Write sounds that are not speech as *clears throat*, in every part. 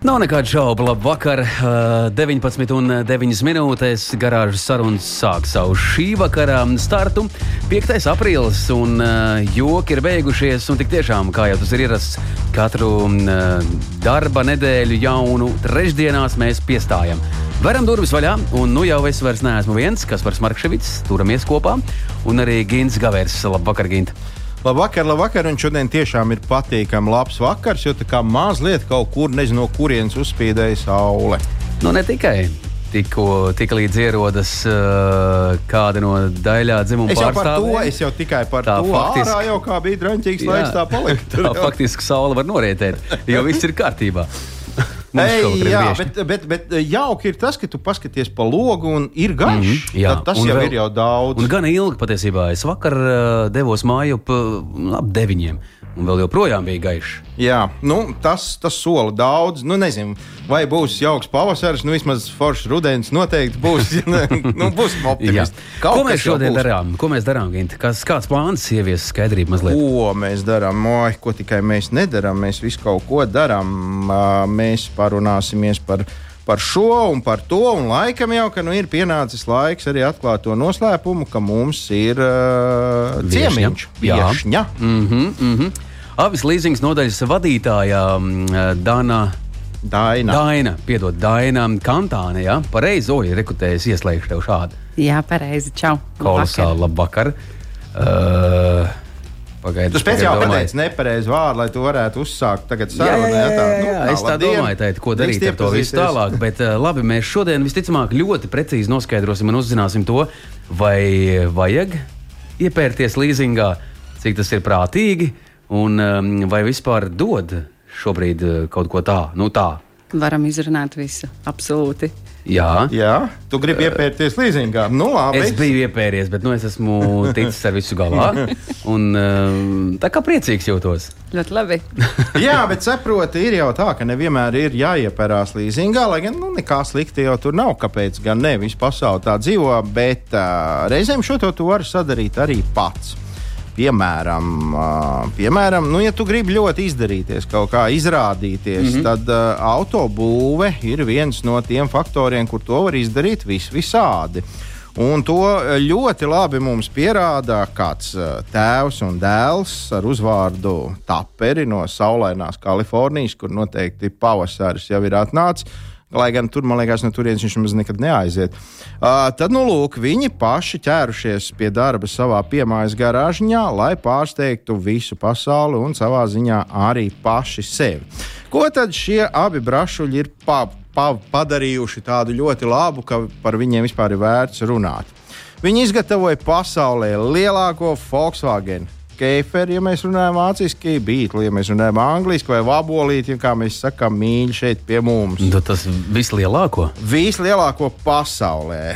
Nav nekādu šaubu. Labvakar, 19,9 minūtēs. Garāžas sarunas sāk savu šī vakara startu. 5. aprīlis un joki ir beigušies. Tik tiešām, kā jau tas ir ierasts, katru darba nedēļu jaunu trešdienās mēs piestājam. Veram durvis vaļā, un nu jau es vairs neesmu viens, kas par Markevits, turamies kopā, un arī Gins Gavers. Labvakar, Gint! Labvakar, labvakar, un šodien tiešām ir patīkami labs vakars, jo tā kā mazliet kaut kur, nezinu, no kurienes uzspīdēja saule. Nu, ne tikai. Tikko tik līdz ierodas uh, kāda no daļā dzimuma es jau pārstāvjiem. par to, es jau tikai par Tā to faktiski- ārā jau kā bija drāmīgs laiks, tā palika. *laughs* Tur Tā faktiski saule var norietēt, jo viss ir kārtībā. Ei, jā, bet, bet, bet jauki ir tas, ka tu paskaties pa logu un ir gaišs. Mm Mhm, jā, -hmm, tas un jau vēl- ir jau daudz. Un gan ilgi patiesībā. Es vakar uh, devos māju ap uh, ap deviņiem, un vēl joprojām bija gaišs. Jā, nu, tas, tas sola daudz. Nu, nezinu, vai būs jauks pavasaris, nu vismaz foršs rudens noteikti būs. *laughs* nu, būsim Jā. optimisti. Ko mēs šodien darām? Ko mēs darām, Gint? Kas, kāds plāns ievies skaidrību mazliet? Ko mēs darām? Oi, ko tikai mēs nedarām, mēs visu kaut ko darām. Mēs parunāsimies par, par šo un par to. Un laikam jau ka, nu, ir pienācis laiks arī atklāt to noslēpumu, ka mums ir uh, ciemiņš. Jā. Viešņa. Mm -hmm, mm -hmm. Avis līzings nodaļas vadītāja mm, Dana. Daina. Daina, piedod, Daina Kantāne, jā, pareizi, oi, rekrutējas ieslēgšu tev šādu. Jā, pareizi. Čau. Kolosāli, labvakar. Uh, Pagaidiet, Tu speciāli pateici nepareizu vārdu, lai tu varētu uzsākt tagad Jā, jā, sarunu. jā, jā, tā, jā. nu, es tā labdien. domāju, tēt, ko darīt ar to visu tālāk. Bet uh, labi, mēs šodien visticamāk ļoti precīzi noskaidrosim un uzzināsim to, vai vajag iepērties līzingā, cik tas ir prātīgi, un um, vai vispār dod šobrīd uh, kaut ko tā, nu tā. Varam izrunāt visu. Absolūti. Jā, Jā, tu gribi iepērties līzingā. Nu, labi. es biju iepēries, bet nu, es esmu *laughs* ticis ar visu galā. Un, um, tā kā priecīgs jūtos. Ļoti labi. *laughs* Jā, bet saproti, ir jau tā, ka nevienmēr ir jāiepērās līzingā, lai gan nu, nekā slikta jau tur nav. Kāpēc gan ne? Visu pasauli tā dzīvo, bet uh, reizēm šo to tu vari sadarīt arī pats. Piemēram, piemēram nu, ja tu gribi ļoti izdarīties, kaut kā izrādīties, mm -hmm. tad uh, autobūve ir viens no tiem faktoriem, kur to var izdarīt vis visādi. Un to ļoti labi mums pierāda kāds tēvs un dēls ar uzvārdu Taperi no saulainās Kalifornijas, kur noteikti pavasaris jau ir atnācis. Lai gan tur, man liekas, no turienes viņš nemaz nekad neaiziet. Uh, tad, nu, lūk, viņi paši ķērušies pie darba savā piemājas garāžņā, lai pārsteigtu visu pasauli un savā ziņā arī paši sevi. Ko tad šie abi brašuļi ir pa, pa, padarījuši tādu ļoti labu, ka par viņiem vispār ir vērts runāt? Viņi izgatavoja pasaulē lielāko Volkswagen Keiferi, ja mēs runājam vāciski, Beatles, ja mēs runājam angliski, vai vabolīti, ja kā mēs sakām, mīļi šeit pie mums. Nu, tas vislielāko. Vislielāko pasaulē.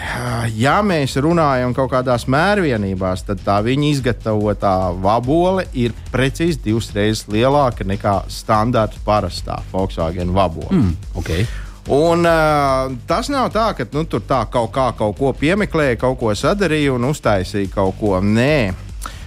Ja mēs runājam kaut kādās mērvienībās, tad tā viņa izgatavotā vabole ir precīzi divas reizes lielāka nekā standarta parastā Volkswagen vabole. Mm, okay. Un, uh, tas nav tā, ka nu, tur tā kaut kā kaut ko piemeklēja, kaut ko sadarīja un uztaisīja kaut ko. Nē,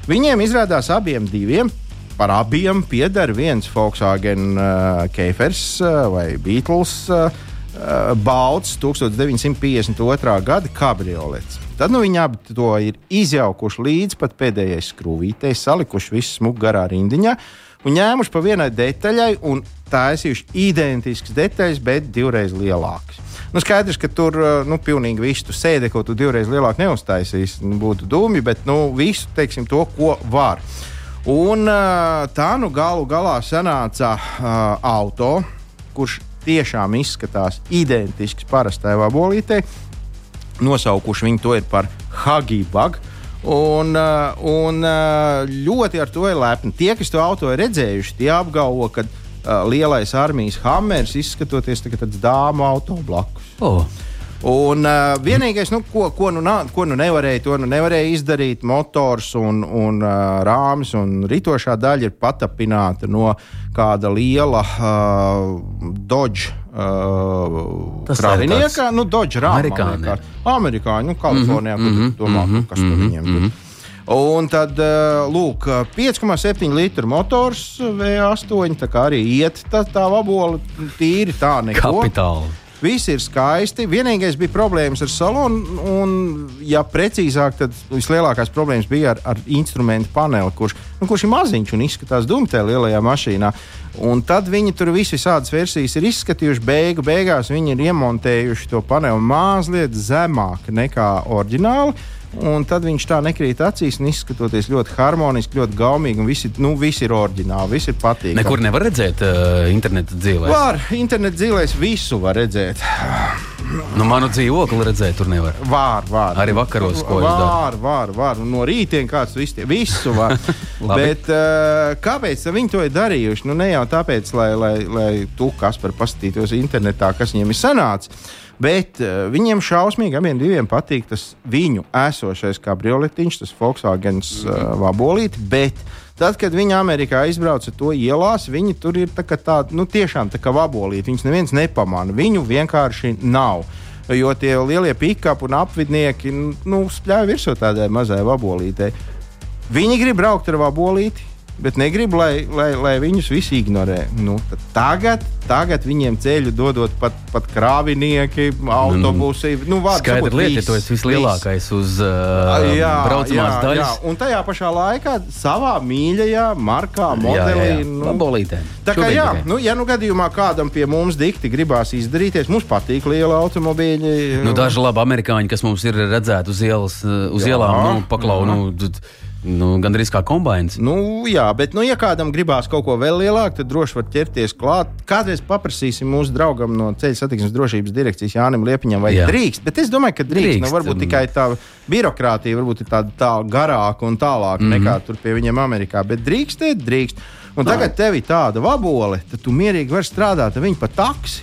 viņiem izrādās abiem diviem. Par abiem pieder viens Volkswagen uh, Keifers uh, vai Beatles uh, uh, balts 1952. gada kabriolets. Tad nu, viņi abi to ir izjaukuši līdz pat pēdējai skrūvītei, salikuši visu smuku garā rindiņā un ņēmuši pa vienai detaļai un taisījuši identiskas detaļas, bet divreiz lielākas. Nu, skaidrs, ka tur uh, nu, pilnīgi visu sēdi, ko tu divreiz lielāk neuztaisīsi. Nu, būtu dūmi, bet nu, visu teiksim, to, ko var. Un uh, tā nu galu galā sanāca uh, auto, kurš tiešām izskatās identisks parastai vabolītei. Nosaukuši viņu to par Hagibag. Un, uh, un uh, ļoti ar to ir lepni. Tie, kas to auto ir redzējuši, tie apgalvo, ka uh, lielais armijas hammers, izskatoties tā, tāds dāmu auto blakus. Oh. Un uh, vienīgais, nu, ko, ko, nu, nā, ko nu nevarēja, to nu nevarēja izdarīt, motors un, un uh, rāmis un ritošā daļa ir patapināta no kāda liela uh, Dodge. Uh, Tas kravinieka, nu, Dodge rāmā. amerikāņi. Amerikāņi, nu, Kalifornijā, mm -hmm, kur domā, mm -hmm, kas tur viņiem tur. Un tad, lūk, 5,7 litru motors V8, tā kā arī iet tā, tā vabola tīri tā neko. Kapitāli. Viss ir skaisti. Vienīgais bija problēmas ar salonu, un, ja precīzāk, tad vislielākās problēmas bija ar, ar instrumentu paneli, kurš, nu, kurš ir maziņš un izskatās dumtē lielajā mašīnā. Un tad viņi tur visādas versijas ir izskatījuši. Beigu beigās viņi ir iemontējuši to paneli mazliet zemāk nekā oriģināli. Un tad viņš tā nekrīt acīs, izskatoties ļoti harmoniski, ļoti gaumīgi. un Visi, nu, visi ir oriģināli, visi ir patīkami. Nekur nevar redzēt uh, interneta dzīvē. Var, internet dzīvēs visu var redzēt. Nu, manu dzīvokli redzēt, tur nevar. Var, var. Arī vakaros, ko jūs var, var, var. No rītiem kāds to iztie, visu var. *laughs* Bet uh, kāpēc viņi to ir darījuši? Nu, ne jau tāpēc, lai, lai, lai tu, kas par paskatītos internetā, kas viņiem ir sanācis. Bet uh, viņiem šausmīgi abiem diviem patīk tas viņu esošais kabrioletiņš, tas Volkswagen uh, vabolīte. Bet tad, kad viņi Amerikā izbrauca to ielās, viņi tur ir tā tādi, nu, tiešām tā kā vabolīti. Viņus neviens nepamana. Viņu vienkārši nav. Jo tie lielie pikapi un apvidnieki nu, spļāva virsū tādai mazai vabolītei. Viņi grib braukt ar vabolīti, bet negrib, lai, lai, lai viņus visi ignorē. Nu, tagad, tagad viņiem ceļu dodot pat, pat krāvinieki, autobusi. Nu, vārds Skaidra sakot, lieta, viss, tu esi vislielākais uz viss. uh, Jā, braucamās jā, daļas. jā. Un tajā pašā laikā savā mīļajā markā, modelī. nu, Labolītē. Tā kā Šobrīd jā, tikai. nu, ja nu gadījumā kādam pie mums dikti gribās izdarīties, mums patīk liela automobīļi. Nu, daži labi amerikāņi, kas mums ir redzēti uz, ielas, uh, uz Jā, ielām, nu, paklau, jā. nu, nu, gandrīz kā kombains. Nu, jā, bet, nu, ja kādam gribās kaut ko vēl lielāku, tad droši var ķerties klāt. Kādreiz paprasīsim mūsu draugam no ceļu satiksmes drošības direkcijas Jānim Liepiņam, vai Jā. drīkst. Bet es domāju, ka drīkst. Drīkst, Nu, varbūt tikai tā birokrātija varbūt ir tāda tā garāka un tālāka mm. -hmm. nekā tur pie viņiem Amerikā. Bet drīkstēt, drīkst. Un tagad tev ir tāda vabole, tad tu mierīgi vari strādāt ar viņu pa taksi.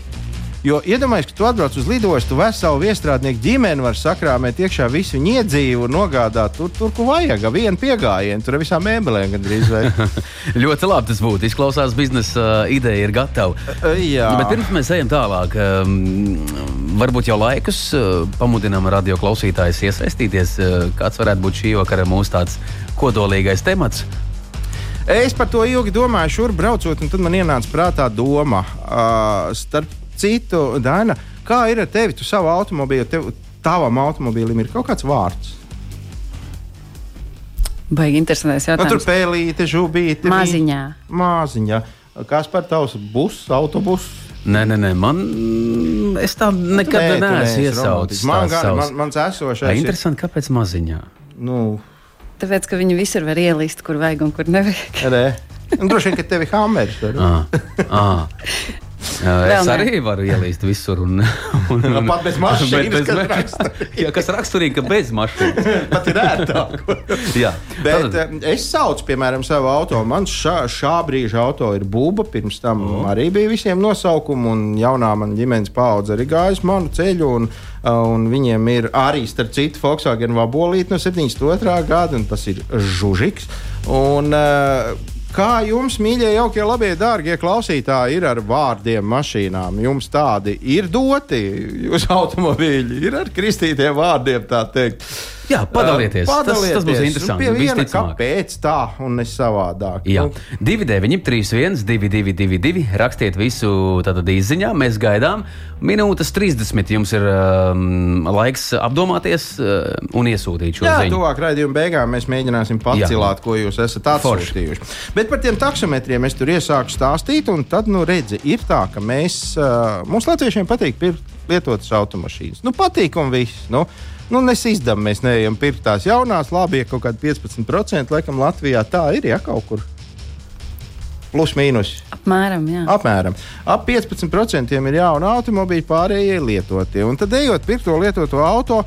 Jo iedomājieties, ka tu atbrauc uz lidostu, veselu viestrādnieku ģimeni var sakrāmēt iekšā visu viņu iedzīvu un nogādāt tur, tur kur vajag. Vienu piegājienu, tur ar visām mēbelēm gandrīz. *laughs* Ļoti labi tas būtu. Izklausās, biznesa uh, ideja ir gatava. Jā. Nu, bet pirms mēs ejam tālāk, um, varbūt jau laikus uh, pamudinām radio klausītājus iesaistīties. Uh, kāds varētu būt šī vakara mūsu tāds kodolīgais temats? Es par to ilgi domāju, šur braucot, un tad man ienāca prātā doma. Uh, starp citu, Daina, kā ir ar tevi? Tu savu automobīlu, tev, tavam automobīlim ir kaut kāds vārds. Baigi interesants Nu, tur jautājums. pēlīte, žubīte. Maziņā. Māziņā. Kas par tavs bus, autobus? Nē, nē, nē, man es tā nekad Nē, neesmu iesaucis. Man, gan, savas- man, mans esošais Ai, ir. Interesanti, kāpēc maziņā? Nu, Tāpēc, ka viņi visur var ielīst, kur vajag un kur nevajag. re. Un Droši vien, ka tev ir hameris. *laughs* Es Vēl arī varu ielīst visur. Un, un, *laughs* Nu, pat bez mašīnas, Bet kas ma- raksturīgi. Jā, kas raksturīgi, ka bez mašīnas. *laughs* Pat ir ērtāk. *laughs* Jā, Bet eh, es saucu, piemēram, savu auto. Mans šā, šā brīža auto ir būba. Pirms tam oh. arī bija visiem nosaukumi, un jaunā man ģimenes paudze arī gājusi manu ceļu. Un, uh, un viņiem ir arī, starp citu, Volkswagen vabolīte no 72. gada, un tas ir žužiks. Un, uh, Kā jums, mīļie, jaukie, labie, dārgie klausītāji, ir ar vārdiem mašīnām? Jums tādi ir doti, jūsu *laughs* automobīļi ir ar kristītiem vārdiem, tā teikt. Jā, padalieties. Tas, tas būs interesanti. Pie viena, kāpēc tā un ne savādāk? Jā, Nu, 2, 3, 1, 2, 2, 2, 2. Rakstiet visu tātad īsiņā. Mēs gaidām. Minūtes 30 jums ir um, laiks apdomāties uh, un iesūtīt šo Jā, ziņu. tuvāk raidījuma beigām mēs mēģināsim pacelt, ko jūs esat atsūtījuši. Bet par tiem taksometriem es tur iesāku stāstīt, un tad, nu, redzi, ir tā, ka mēs, uh, mums latviešiem patīk pirkt lietotas automašīnas. Nu, patīk un viss. Nu, Nu, mēs izdevām, mēs neejam pirkt tās jaunās, labi, ja kaut kādi 15% laikam Latvijā tā ir, ja kaut kur plus mīnus. Apmēram, jā. Apmēram. Ap 15% ir jauni automobīļi, pārējie ir lietotie. Un tad, ejot pirkt to lietoto auto,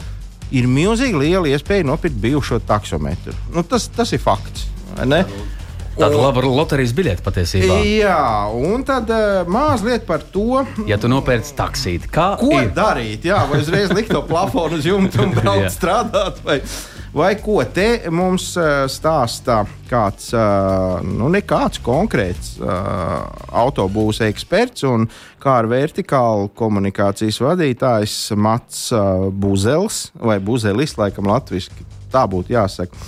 ir milzīgi liela iespēja nopirkt bijušo taksometru. Nu, tas, tas ir fakts. vai ne? Tāda laba loterijas biļete patiesībā. Jā, un tad uh, mazliet par to, Ja tu nopērci taksīti, kā ko ir? darīt. Jā, vai uzreiz likt to plafonu uz jumta un *laughs* braukt strādāt. Vai, vai ko te mums uh, stāsta kāds, uh, nu, ne kāds konkrēts uh, autobūvs eksperts un kā ar vertikālu komunikācijas vadītājs Mats Buzels vai Buzelis, laikam, latviešu tā būtu jāsaka.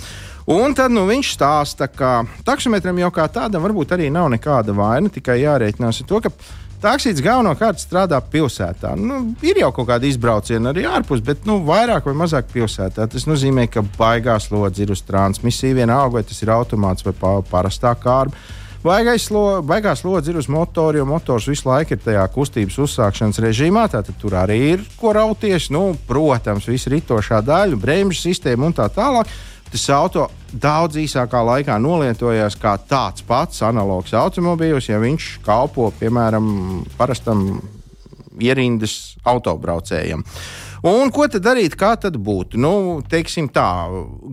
Un tad nu, viņš stāsta, ka taksometram jau kā tādam varbūt arī nav nekāda vaina, tikai jārēķinās ar to, ka taksīts galvenokārt strādā pilsētā. Nu, ir jau kaut kāda izbrauciena arī ārpus, bet nu, vairāk vai mazāk pilsētā. Tas nozīmē, ka baigās lodzi ir uz transmisiju, vienalga vai tas ir automāts vai pa- parastā kārba. Baigais lo, baigās lodzi ir uz motora, jo motors visu laiku ir tajā kustības uzsākšanas režīmā. Tātad tur arī ir ko rauties. Nu, protams, visa ritošā daļa, bremžu sistēma un tā tālāk. Tas auto daudz īsākā laikā nolietojās kā tāds pats analogs automobīls, ja viņš kalpo piemēram parastam ierindas autobraucējiem. Un ko tad darīt? Kā tad būtu? Nu, teiksim tā,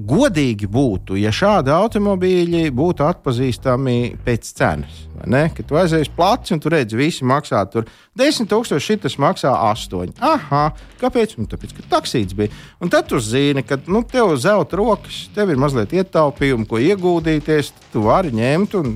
godīgi būtu, ja šādi automobīļi būtu atpazīstami pēc cenas. Kad tu aizies plats un tu redzi, visi maksā tur 10,000, šis maksā 8. Aha, kāpēc? Nu, tāpēc, ka taksīts bija. Un tad tu zini, ka nu, tev zelta rokas, tev ir mazliet ietaupījumi, ko ieguldīties, tu vari ņemt un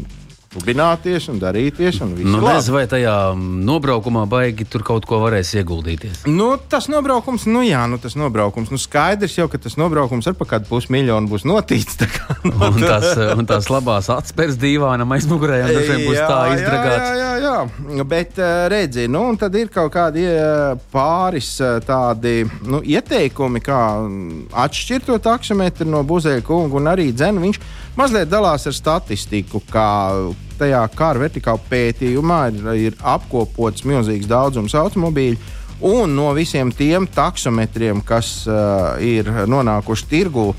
Tubināties un darīties. Un Nu, nezinu, vai tajā mm, nobraukumā baigi tur kaut ko varēs ieguldīties. Nu, tas nobraukums, nu jā, nu, tas nobraukums. Nu, skaidrs jau, ka tas nobraukums ar kādu pusmiljonu būs notīts. tā Kā, nu, Un tās, un tās labās atspērs dīvānam aizmugurējām dažiem būs tā izdragāts. Jā, jā, jā. Bet uh, redzi, nu, un tad ir kaut kādi uh, pāris uh, tādi nu, ieteikumi, kā mm, atšķirt to taksometru no buzeļa kunga. Un arī dzēnu mazliet dalās ar statistiku, kā tajā kara vertikāla pētījumā ir, ir apkopots milzīgs daudzums automobīļu. Un no visiem tiem taksometriem, kas uh, ir nonākuši tirgū,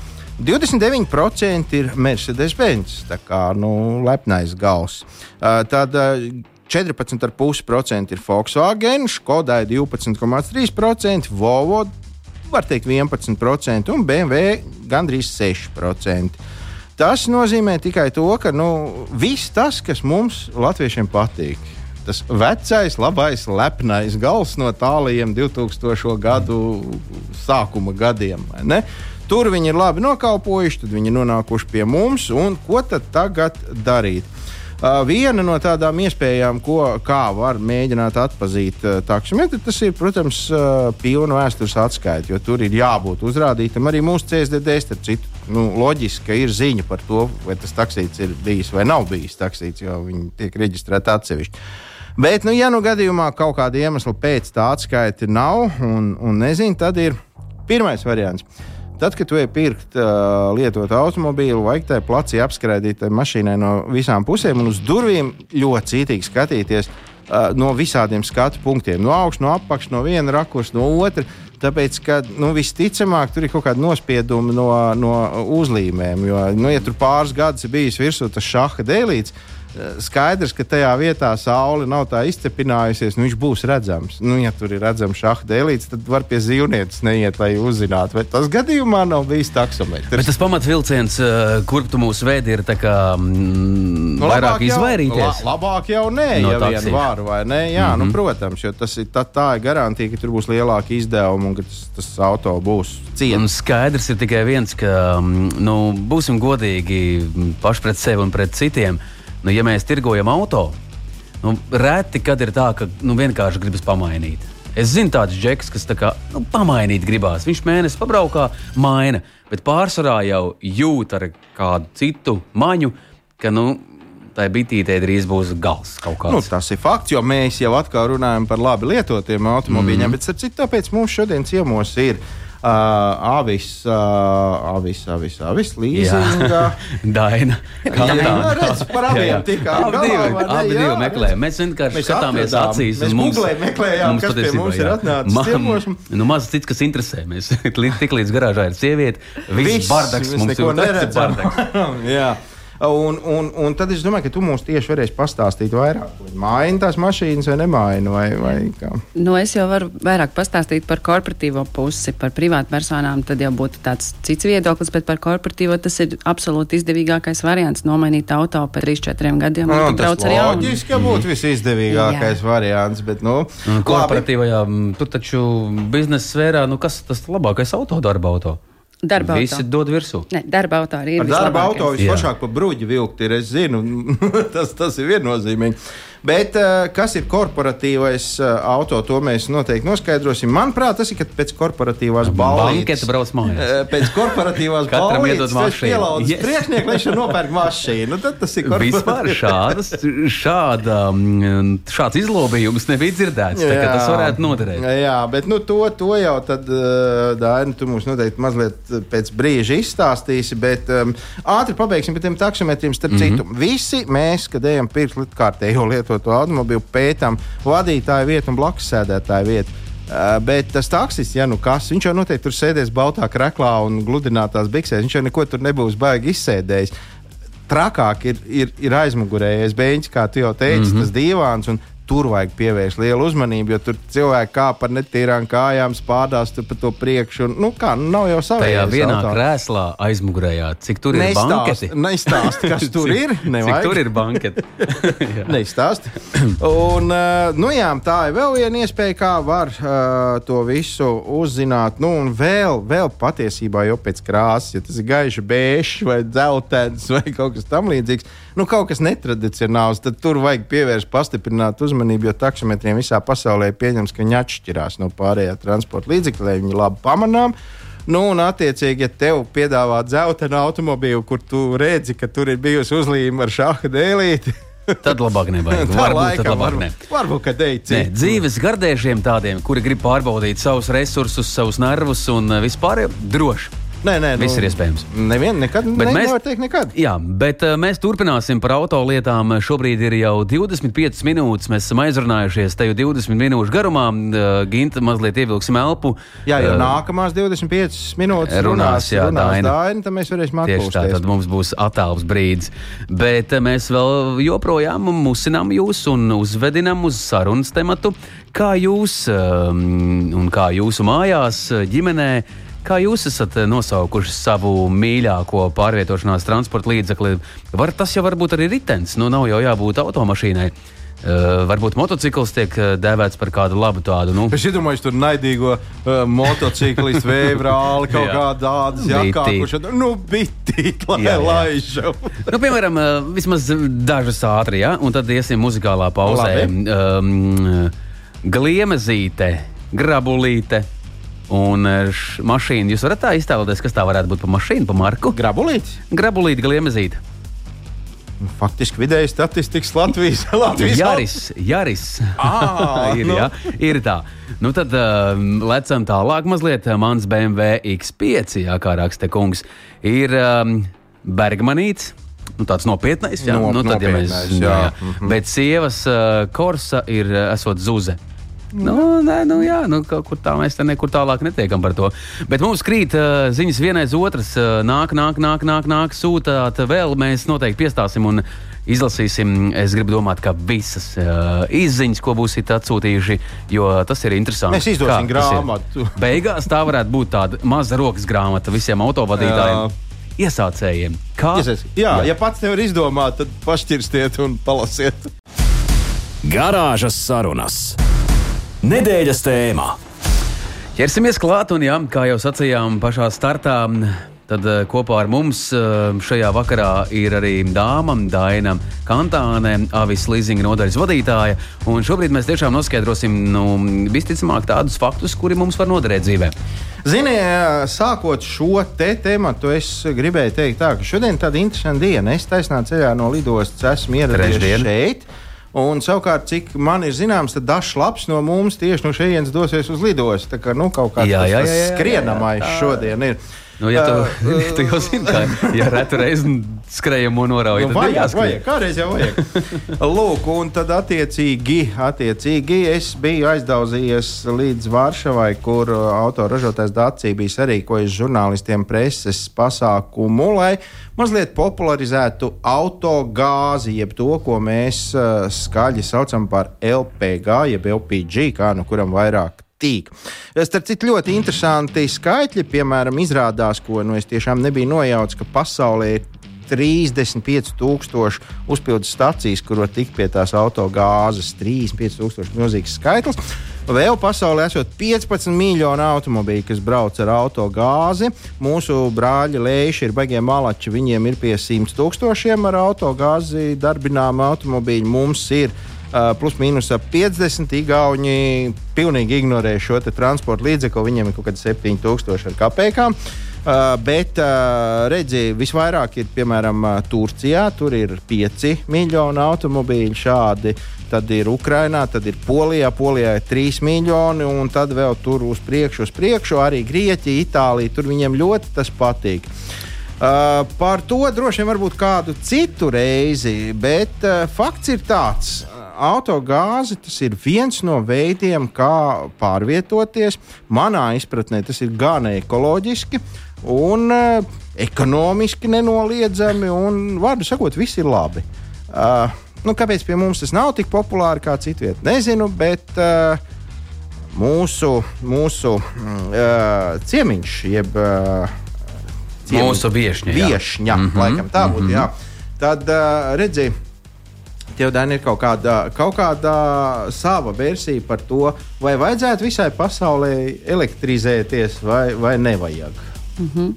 29% ir Mercedes-Benz. Tā kā nu, lepnais gals. Uh, tad uh, 14,5% ir Volkswagen, Skodai 12,3%, Volvo var teikt 11% un BMW gandrīz 6%. Tas nozīmē tikai to, ka nu, viss tas, kas mums, latviešiem, patīk, tas vecais, labais, lepnais gals no tālajiem 2000. gadu sākuma gadiem. ne? Tur viņi ir labi nokalpojuši, tad viņi ir nonākuši pie mums. un Ko tad tagad darīt? Viena no tādām iespējām, ko, var mēģināt atpazīt uh, taksometru, tas ir, protams, pilna vēstures atskaita, jo tur ir jābūt uzrādītam arī mūsu CSDD. Starp citu, nu, loģiski, ka ir ziņa par to, vai tas taksīts ir bijis vai nav bijis taksīts, jo viņi tiek reģistrēti atsevišķi. Bet, nu, ja nu gadījumā kaut kāda iemesla pēc tā atskaita nav un, un nezinu, tad ir pirmais variants. Tad, kad tu ej pirkt uh, lietotu automobīlu, vajag tai placī apskraidīt mašīnai no visām pusēm un uz durvīm ļoti cītīgi skatīties uh, no visādiem skatu punktiem. No augšas, no apakšas, no viena rakursa, no otras. Tāpēc, ka nu, visticamāk tur ir kaut kāda nospieduma no, no uzlīmēm. Jo, nu, ja tur pāris gadus ir bijis virsū tas šaha dēlīts, eh, skaidrs, ka tajā vietā saule nav tā izcepinājusies, nu viņš būs redzams. Nu, ja tur ir redzams šaha dēlīts, tad var pie zīvnieces neiet, lai uzzinātu, vai tas gadījumā nav bijis taksometrs. Bet tas pamatvilciens, uh, kur tu mūs vedi, ir kā, mm, Nu, vairāk labāk jau- izvairīties. La, labāk jau nē, No ja vien var, vai ne? Jā, mm Mhm. -hmm. nu, protams, jo tas ir tā, tā ir garantija, ka tur būs lielāki izdevumi un ka tas, tas auto būs ciets. skaidrs ir tikai viens, ka mm, nu, būsim godīgi paši pret sevi un pret citiem. Nu, ja mēs tirgojam auto, nu, reti kad ir tā, ka nu, vienkārši gribas pamainīt. Es zinu tādus džekus, kas tā kā, nu, pamainīt gribās. Viņš mēnesi pabraukā, maina, bet pārsvarā jau jūt ar kādu citu maņu, ka nu, tai bitītei drīz būs gals kaut kāds. Nu, tas ir fakts, jo mēs jau atkal runājam par labi lietotiem automobīļiem, mm bet starp citu, tāpēc mums šodien ciemos ir uh, avis, uh, avis, avis, avis, līzinga. *laughs* Daina. Jā, jā, redz, par abiem tikām Abi galā, divi, ne? abi Jā, divi jā. meklējam. Mēs vienkārši Mēs skatāmies atradām, acīs. mēs mums- googlējam, meklējām, kas pie mums ir jā. atnācis Man- ciemos. Nu, maz cits, kas interesē. Mēs *laughs* tik līdz garāžā ir sieviete. Viss bardaks mums neko ir. Ir *laughs* neredzam. jā. Un, un, un tad es domāju, ka tu mums tieši varēsi pastāstīt vairāk. Maina tās mašīnas vai nemaina? Vai, vai kā? nu, es jau varu vairāk pastāstīt par korporatīvo pusi, par privātpersonām. Tad jau būtu tāds cits viedoklis, bet par korporatīvo tas ir absolūti izdevīgākais variants. Nomainīt auto pēc 3-4 gadiem. Nu, un tu tas loģiski, ka būtu visizdevīgākais variants. Bet, nu, labi. Korporatīvajā, m, tur taču biznesa sfērā, nu kas tas labākais auto, darba auto? Darba Visi auto. dod virsū. Ne, darba auto arī ir. Ar darba auto visforšāk pa bruģi vilkt ir. Es zinu, *laughs* tas, tas ir viennozīmīgi. Bet uh, kas ir korporatīvais uh, auto, to mēs noteikti noskaidrosim. Manuprāt, tas ir kad pēc korporatīvās balvas. Banketa brauc mājās. Pēc korporatīvās *laughs* Katram iedod mašīnu. Pielaudzis Yes. priekšnieku, lai viņš nopērk *laughs* mašīnu. Nu, Tad tas ir Vispār korporatīvs. šādas, *laughs* šāda, mm, šāds izlobījums nebija dzirdēts. kā Tas varētu noderēt. Jā, bet nu, to, to jau tad, Dārni, tu mums noteikti mazliet pēc brīža izstāstīsi. Bet um, ātri pabeigsim par tiem taksometriem. Starp mm. -hmm. citu, visi mēs, kad ejam pirkt kārtējo lietoto automobīlu, pētām vadītāju vietu un blakus sēdētāju vietu. Uh, bet tas taksists, ja nu kas, viņš jau noteikti tur sēdēs baltā krāklā un gludinātās biksēs. Viņš jau neko tur nebūs baigi izsēdējis. Trakāk ir, ir, ir aizmugurējais beigts, kā tu jau teici, mm. -hmm. tas divāns. un Tur vajag pievērst lielu uzmanību, jo tur cilvēki kāp ar netīrām kājām, spādās pa to priekšu. Un, nu, kā, nu, nav jau savā Tajā vienā krēslā aizmugurējā, cik tur ir banketi. Neizstāst, kas *laughs* tur ir. Cik nevajag. tur ir banketi? *laughs* Neizstāst. Un, uh, nu jā, tā ir vēl viena iespēja, kā var uh, to visu uzzināt. Nu, un vēl, vēl patiesībā jau pēc krāsas, ja tas ir gaišs, bēžs vai dzeltens vai kaut kas tamlīdzīgs, nu kaut kas netradicionāls, tad tur vajag pievērst pastiprināt uzmanību, jo taksometriem visā pasaulē pieņems, ka viņi atšķirās no pārējā transporta līdzekļa, lai viņi labi pamanām. Nu, un, attiecīgi, ja tev piedāvā dzeltenu automobīlu, kur tu redzi, ka tur ir bijusi uzlīme ar šāda dēlīti, *laughs* Tad labāk nevajag. Tā Varbūt laikam, labāk ne. varbūt, varbūt ka Nē, teici. dzīves gardēžiem tādiem, kuri grib pārbaudīt savus resursus, savus nervus un uh, vispār droši. Nē, nē, Viss ir iespējams. Nevienu nekad, Bet ne, mēs- nevar teikt nekad. Jā, bet uh, mēs turpināsim par autolietām. Šobrīd ir jau 25 minūtes. Mēs esam aizrunājušies te jau 20 minūšu garumā. Uh, Ginta mazliet ievilksim elpu. Jā, jo Uh, nākamās 25 minūtes runās, jā, runās Daina. Daina, tad mēs varēsim Tieši tā, tad atpūsties. mums būs attēls brīdis. Bet eh, mēs vēl joprojām musinām jūs un uzvedinām uz sarunas tematu, kā jūs um, un kā jūsu mājās, ģimenē. Kā jūs esat nosaukuši savu mīļāko pārvietošanās transporta līdzekli? Var, tas jau var būt arī ritenis, nu nav jau jābūt automašīnai. Uh, varbūt motocikls tiek eh, dēvēts par kādu labu tādu. Nu, Es iedomājos, tur naidīgo uh, motociklistu, *laughs* vēbrāli, kaut kādā tādas kurš nu, bitīgi, lai Jā, jā. laižu. *laughs* Nu, piemēram, eh, vismaz dažas ātri, ja? un tad iesim muzikālā pauzē. Um, gliemezīte, grabulīte un š- mašīna. Jūs varat tā iztēloties, kas tā varētu būt pa mašīnu, pa marku? Grabulīts. Grabulīte, gliemezīte. Faktiski vidēji statistikas Latvijas. *laughs* Latvijas Jāris, Jāris. Ā, *laughs* ir, nu. jā, ir tā. Nu tad um, lecam tālāk mazliet. Mans BMW X5, jā, kā raksta kungs, ir um, Bergmanīts. Nu, tāds nopietnais, jā. No- nu, tad, ja mēs, nopietnais, jā. jā. Jā. Bet sievas uh, korsa ir uh, esot zuze. Nu, nē, nu, jā, nu, kaut kur tā mēs te nekur tālāk netiekam par to. Bet mums krīt uh, ziņas vienai otras. Uh, nāk, nāk, nāk, nāk, nāk sūtāt vēl. Mēs noteikti piestāsim un izlasīsim. Es gribu domāt, ka visas uh, izziņas, ko būsiet atsūtījuši, jo tas ir interesanti. Mēs izdosim Kā grāmatu. *laughs* Beigās tā varētu būt tāda maza rokas grāmata visiem autovadītājiem. Iesācējiem. Kā? Iesies. Jā, jā, ja pats nevar izdomāt, tad pašķirstiet un palasiet. Garāžas sarunas. Nedēļas tēmā. Ķersimies klāt, un jā, kā jau sacījām pašā startā, tad eh, kopā ar mums eh, šajā vakarā ir arī dāma Daina Kantāne, Avis Līzinga nodaļas vadītāja. Un šobrīd mēs tiešām noskaidrosim, nu, visticamāk, tādus faktus, kuri mums var noderēt dzīvē. Zini, sākot šo te tēmu, es gribēju teikt, tā, ka šodien ir tāda interesanta diena. Es taisnā ceļā no lidostas esmu ieradies Trešdien. Un savukārt, cik man ir zināms, tad dažs labs no mums tieši no šejienes dosies uz lidostu. Tā kā nu, kaut jā, skrienamais šodien ir. Nu, ja tu, *laughs* uh, *laughs* tu jau zini, ka ja retu reizi skrējamo norauj, nu, tad vajag, vajag, kādreiz jau vajag. *laughs* Lūk, un tad attiecīgi, attiecīgi es biju aizdauzījies līdz Varšavai, kur autoražotājs Dācija bija sarīkojis žurnālistiem preses pasākumu, lai mazliet popularizētu autogāzi, jeb to, ko mēs skaļi saucam par LPG, jeb LPG, kā nu kuram vairāk tīk. Starp citu, ļoti interesanti skaitļi, piemēram, izrādās, ko nu, es tiešām nebiju nojaucis, ka pasaulē ir 35,000 uzpildes stācijas, kur var tikt pie tās autogāzes. 35,000 milzīgs skaitlis. Vēl pasaulē esot 15 miljoni automobīļu, kas brauc ar autogāzi. Mūsu brāļi Leiši ir baigiem malači, viņiem ir pie 100 tūkstošiem ar autogāzi darbināmu automobīļu. Mums ir plus mīnus 50 igauņi pilnīgi ignorē šo transporta līdzekli. Viņiem ir kaut kādi 7000 ar kapekām. Uh, bet, uh, redziet, visvairāk ir piemēram uh, Turcijā. Tur ir 5 miljoni automobīļu šādi. Tad ir Ukrainā, tad ir Polijā. Polijā ir 3 miljoni, un tad vēl tur uz priekšu, uz priekšu arī Grieķija, Itālija. Tur viņiem ļoti tas patīk. Uh, par to droši vien varbūt kādu citu reizi, bet uh, fakts ir tāds, autogāze tas ir viens no veidiem, kā pārvietoties. Manā izpratnē tas ir gan ekoloģiski, un uh, ekonomiski nenoliedzami, un, vārdu sakot, viss ir labi. Uh, nu, kāpēc pie mums tas nav tik populāri kā citviet? Nezinu, bet uh, mūsu, mūsu uh, ciemiņš, jeb uh, ciemiņš, mūsu viesņa, viesņa mm -hmm, laikam tā būtu. Mm -hmm. Tad uh, redziet Tev, Dani, ir kaut kāda, kaut kāda sava versija par to, vai vajadzētu visai pasaulē elektrizēties vai, vai nevajag. Mm -hmm.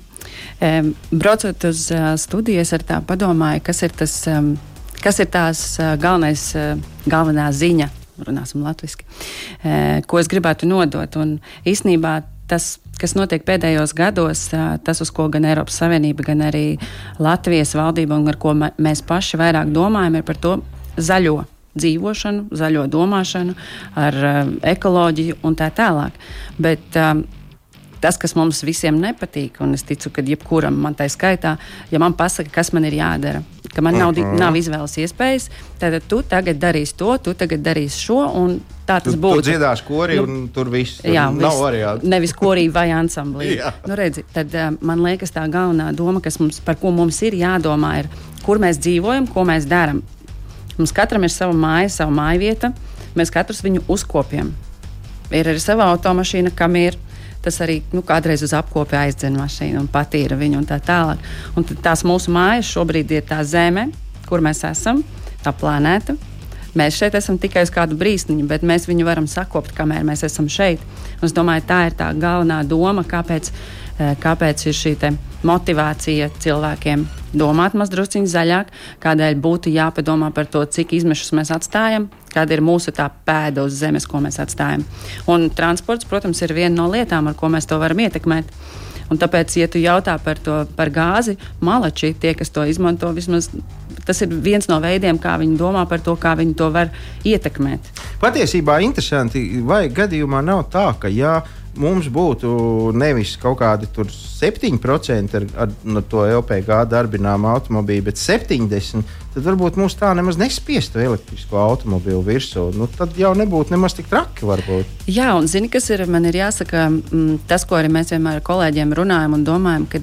um, braucot uz uh, studijas, ar tā padomāju, kas ir, tas, um, kas ir tās uh, galvenais, uh, galvenā ziņa, runāsim latviešu, uh, ko es gribētu nodot. Un īsnībā tas, kas notiek pēdējos gados, tas, uz ko gan Eiropas Savienība, gan arī Latvijas valdība un ar ko mēs paši vairāk domājam, ir par to, zaļo dzīvošanu, zaļo domāšanu, ar um, ekoloģiju un tā tālāk. Bet um, tas, kas mums visiem nepatīk, un es ticu, ka jebkuram man tā skaitā, ja man pasaka, kas man ir jādara, ka man nav, uh. -huh. nav izvēles iespējas, tad tu tagad darīsi to, tu tagad darīsi šo. Tā tas tu, būtu. Tu dziedāsi korī, nu, un tur viss tur jā, nav variantu. Nevis korī vai ansamblī. *laughs* nu, redzi, tad uh, man liekas, tā galvenā doma, mums, par ko mums ir jādomā, ir, kur mēs dzīvojam, ko mēs darām. Mums katram ir sava māja, sava māja vieta. Mēs katrs viņu uzkopjam. Ir arī sava automašīna, kam ir. Tas arī nu, kādreiz uz apkopi aizdzen mašīnu un patīra viņu un tā tālāk. Un tās mūsu mājas šobrīd ir tā zeme, kur mēs esam, tā planēta. Mēs šeit esam tikai uz kādu brīsniņu, bet mēs viņu varam sakopt, kamēr mēs esam šeit. Un es domāju, tā ir tā galvenā doma, kāpēc, eh, kāpēc ir šī motivācija cilvēkiem domāt mazliet zaļāk, kādēļ būtu jāpadomā par to, cik izmešus mēs atstājam, kāda ir mūsu tā pēda uz zemes, ko mēs atstājam. Un transports, protams, ir viena no lietām, ar ko mēs to varam ietekmēt. Un tāpēc, ja tu jautā par, to, par gāzi, malači, tie, kas to izmanto, vismaz tas ir viens no veidiem, kā viņi domā par to, kā viņi to var ietekmēt. Patiesībā interesanti, vai gadījumā nav tā, ka jā. Ja mums būtu nevis kaut kādi 7% ar, ar no to LPG darbināmu automobīlu, bet 70%, tad varbūt mums tā nemaz nespiestu elektrisko automobīlu virsū. Nu, tad jau nebūtu nemaz tik traki. Varbūt. Jā, un zini, kas ir man ir jāsaka, mm, tas, ko arī mēs vienmēr ar kolēģiem runājam un domājam, ka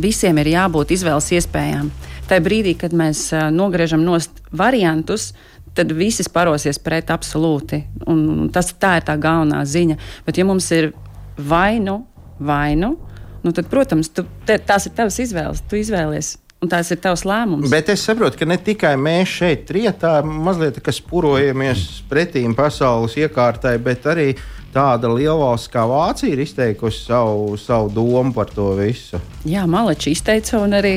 visiem ir jābūt izvēles iespējām. Tajā brīdī, kad mēs nogriežam nost variantus, tad visi sparosies pret absolūti. Un tas, tā ir tā galvenā ziņa. Bet, ja mums ir vainu, vainu, nu tad, protams, tu, te, tās ir tavas izvēles. Tu izvēlies. Un tās ir tavs lēmums. Bet es saprotu, ka ne tikai mēs šeit, rietā, mazliet purojamies pretīm pasaules iekārtai, bet arī tāda lielvalsts kā Vācija ir izteikusi savu, savu domu par to visu. Jā, Malači izteica un arī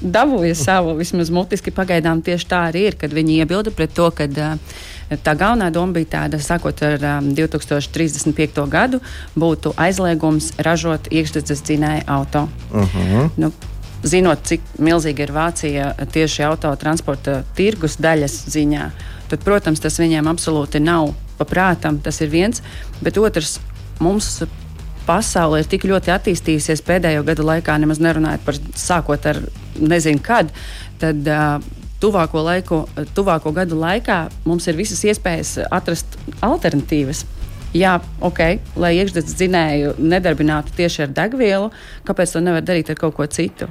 dabūja savu, vismaz mutiski pagaidām tieši tā arī ir, kad viņi iebilda pret to, ka tā galvenā doma bija tāda, sākot ar um, 2035. gadu, būtu aizliegums ražot iekšzemes dzinēju auto. Uh mhm. -huh. nu, Zinot, cik milzīga ir Vācija tieši autotransporta tirgus daļas ziņā, tad, protams, tas viņiem absolūti nav paprātam, tas ir viens. Bet otrs, mums pasaule ir tik ļoti attīstījusies pēdējo gadu laikā, nemaz nerunājot par sākot ar nezinu kad, tad uh, tuvāko, laiku, tuvāko gadu laikā mums ir visas iespējas atrast alternatīvas. Jā, ok, lai iekšzemes dzinēju nedarbinātu tieši ar degvielu, kāpēc to nevar darīt ar kaut ko citu?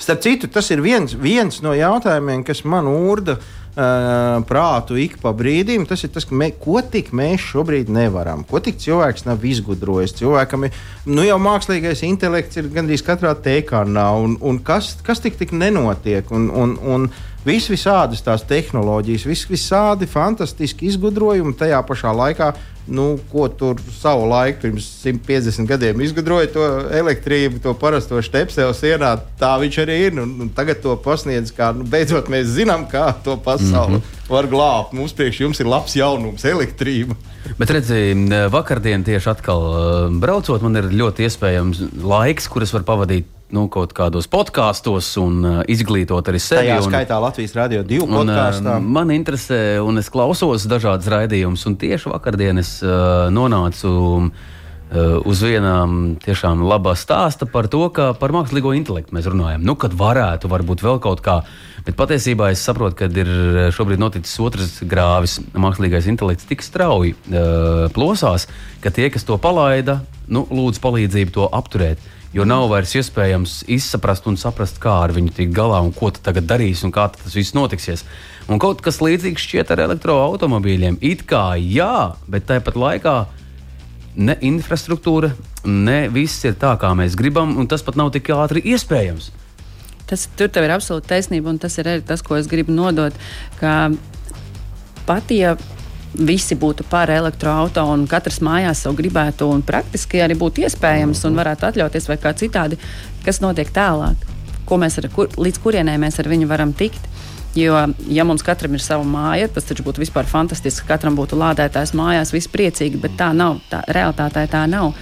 Starp citu, tas ir viens, viens no jautājumiem, kas man urda uh, uh, prātu ik pa brīdim. Tas ir tas, mē, ko tik mēs šobrīd nevaram, ko tik cilvēks nav izgudrojis. Cilvēkam ir nu, jau mākslīgais intelekts, ir gandrīz katrā teikā un, un kas, kas tik, tik nenotiek. Un, un, un, Vis visādas tās tehnoloģijas, vis visādi fantastiski izgudrojumi tajā pašā laikā nu, ko tur savu laiku, pirms 150 gadiem izgudroja to elektrību, to parasto stepseli sienā. Tā viņš arī ir. Nu, nu, tagad to pasniedz, kā nu, beidzot mēs zinām, kā to pasauli mm -hmm. var glābt. Mums priekš jums ir labs jaunums, elektrība. Bet redziet, vakardien tieši atkal braucot, man ir ļoti iespējams laiks, kurus var pavadīt nu, kaut kādos podkāstos un uh, izglītot arī sevi. Tajā skaitā un, Latvijas radio divu podkāstā. Uh, man interesē, un es klausos dažādas raidījumus, un tieši vakardien es uh, nonācu uh, uz vienām tiešām labā stāsta par to, ka par mākslīgo intelektu mēs runājam. Nu, kad varētu, varbūt vēl kaut kā. Bet patiesībā es saprotu, ka ir šobrīd noticis otrs grāvis. Mākslīgais intelekts tik strauji uh, plosās, ka tie, kas to palaida, nu, lūdzu palīdzību to apturēt. Jo nav vairs iespējams izprast un saprast, kā ar viņu tikt galā un ko tagad darīsi un kā tas viss notiksies. Un kaut kas līdzīgs šķiet ar elektroautobīļiem. It kā jā, bet tāpat laikā ne infrastruktūra, ne viss ir tā, kā mēs gribam, un tas pat nav tik ātri iespējams. Tas, tur tev ir absolūti taisnība, un tas ir arī tas, ko es gribu nodot. Pat ja visi būtu par elektroautorātu un katrs mājās savu gribētu, un praktiski arī būtu iespējams un varētu atļauties vai kā citādi, kas notiek tālāk, ko mēs ar, kur, līdz kurienei mēs ar viņu varam tikt. Jo, ja mums katram ir sava māja, tas taču būtu vispār fantastiski, ka katram būtu lādētājs mājās, viss priecīgi, bet tā nav. Tā, realitātē tā nav.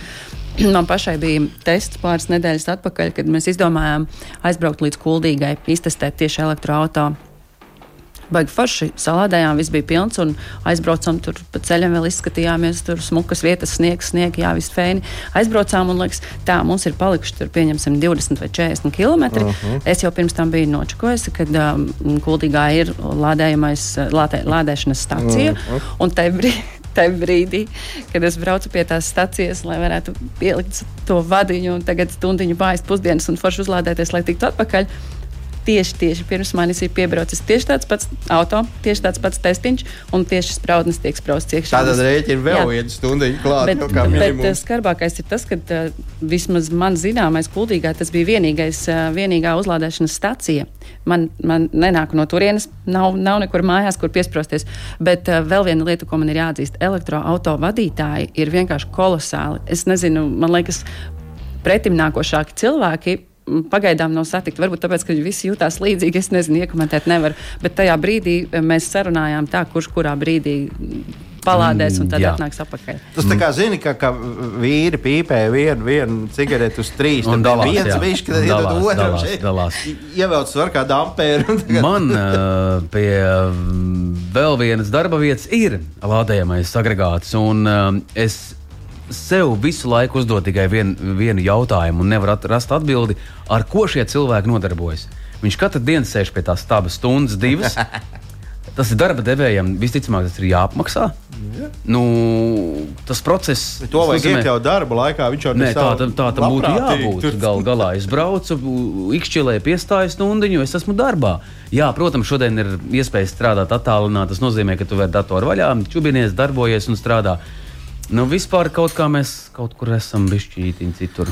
*clears throat* Man pašai bija tests pāris nedēļas atpakaļ, kad mēs izdomājām aizbraukt līdz Kuldīgai, iztestēt tieši elektroautorātu baigi forši. Salādējām, viss bija pilns un aizbraucām tur pa ceļam, vēl izskatījāmies tur smukas vietas, sniegs, sniegi, jā, viss fēni. Aizbraucām un liekas, tā mums ir palikuši tur pieņemsim 20 vai 40 km. Uh -huh. Es jau pirms tam biju nočakojusi, kad um, Kuldīgā ir lādējamais, lādē, lādēšanas stacija. Uh -huh. Un tajā brīdī tajā brīdī, kad es braucu pie tās stācijas, lai varētu pielikt to vadiņu un tagad stundiņu pāri pusdienas un forši uzlādēties, lai tiktu atpakaļ tieši, tieši pirms manis ir piebraucis tieši tāds pats auto, tieši tāds pats testiņš, un tieši spraudnes tiek spraustas iekšā. Tātad rēķina vēl viena stunda klāta. Bet, bet, bet uh, skarbākais ir tas, ka uh, vismaz man zināmais kuldīgā tas bija vienīgais, uh, vienīgā uzlādēšanas stacija. Man, man nenāk no turienes, nav, nav nekur mājās, kur piesprosties. Bet uh, vēl viena lieta, ko man ir jāatzīst, elektroautorāta vadītāji ir vienkārši kolosāli. Es nezinu, man liekas, pretimnākošāki cilvēki pagaidām nav satikti. Varbūt tāpēc, ka viņi visi jutās līdzīgi. Es nezinu, iekomentēt nevaru. Bet tajā brīdī eh, mēs sarunājām tā, kurš kurā brīdī palādēs un tad mm, atnāks atpakaļ. Tas tā kā zini, ka, ka vīri pīpē vienu, vienu cigareti uz trīs. Un dalās, viens viņš, kad iedod otram šeit. Dalās. Ievelc var kā dampēru. Man uh, pie vēl vienas darba vietas ir lādējamais agregāts. Un uh, es sev visu laiku uzdot tikai vien, vienu jautājumu un nevar rast atbildi, ar ko šie cilvēki nodarbojas. Viņš katru dienu sēž pie tās stāvas stundas, divas. *laughs* Tas ir darba devējiem, visticamāk, tas ir jāapmaksā. Ja. Nu, tas process. Bet to vajag nozīmē... iekļaut darba laikā. Viņš jau Nē, tā, tā, tā tam būtu jābūt. Tur... Gal galā es braucu, ikšķilē piestāju stundiņu, es esmu darbā. Jā, protams, šodien ir iespēja strādāt attālināti. Tas nozīmē, ka tu vari datoru vaļā, čubinies, darbojies un strādā. Nu, vispār kaut kā mēs kaut kur esam bišķītiņi citur.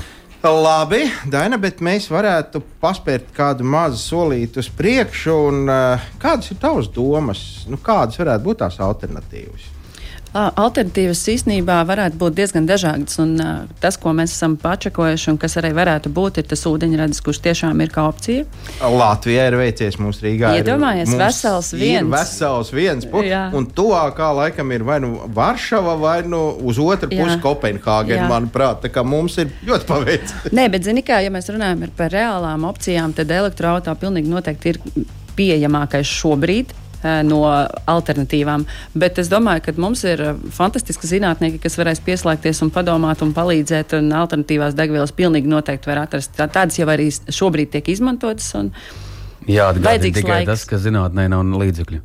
Labi, Daina, bet mēs varētu paspērt kādu mazu solīti uz priekšu. Un, uh, kādas ir tavas domas? Nu, kādas varētu būt tās alternatīvas? Alternatīvas īstenībā varētu būt diezgan dažādas. Un, uh, tas, ko mēs esam pačakojuši, un kas arī varētu būt, ir tas ūdeņradis, kurš tiešām ir kā opcija. Latvijā ir veicies mums Rīgā. Iedomājies, ja vesels viens. Vesels viens. Un tuvākā laikam ir vai nu Varšava, vai nu uz otru pusi Kopenhāgena, manuprāt. Tā kā mums ir ļoti paveicis. *laughs* Nē, bet zini kā, ja mēs runājam par reālām opcijām, tad elektroautorāta pilnīgi noteikti ir pieejamākais šobrīd no alternatīvām. Bet es domāju, ka mums ir fantastiski zinātnieki, kas varēs pieslēgties un padomāt un palīdzēt. Un alternatīvās degvielas pilnīgi noteikti var atrast. Tā, tādas jau arī šobrīd tiek izmantotas. Jā, tikai laiks. tas, ka zinātnē nav līdzekļu.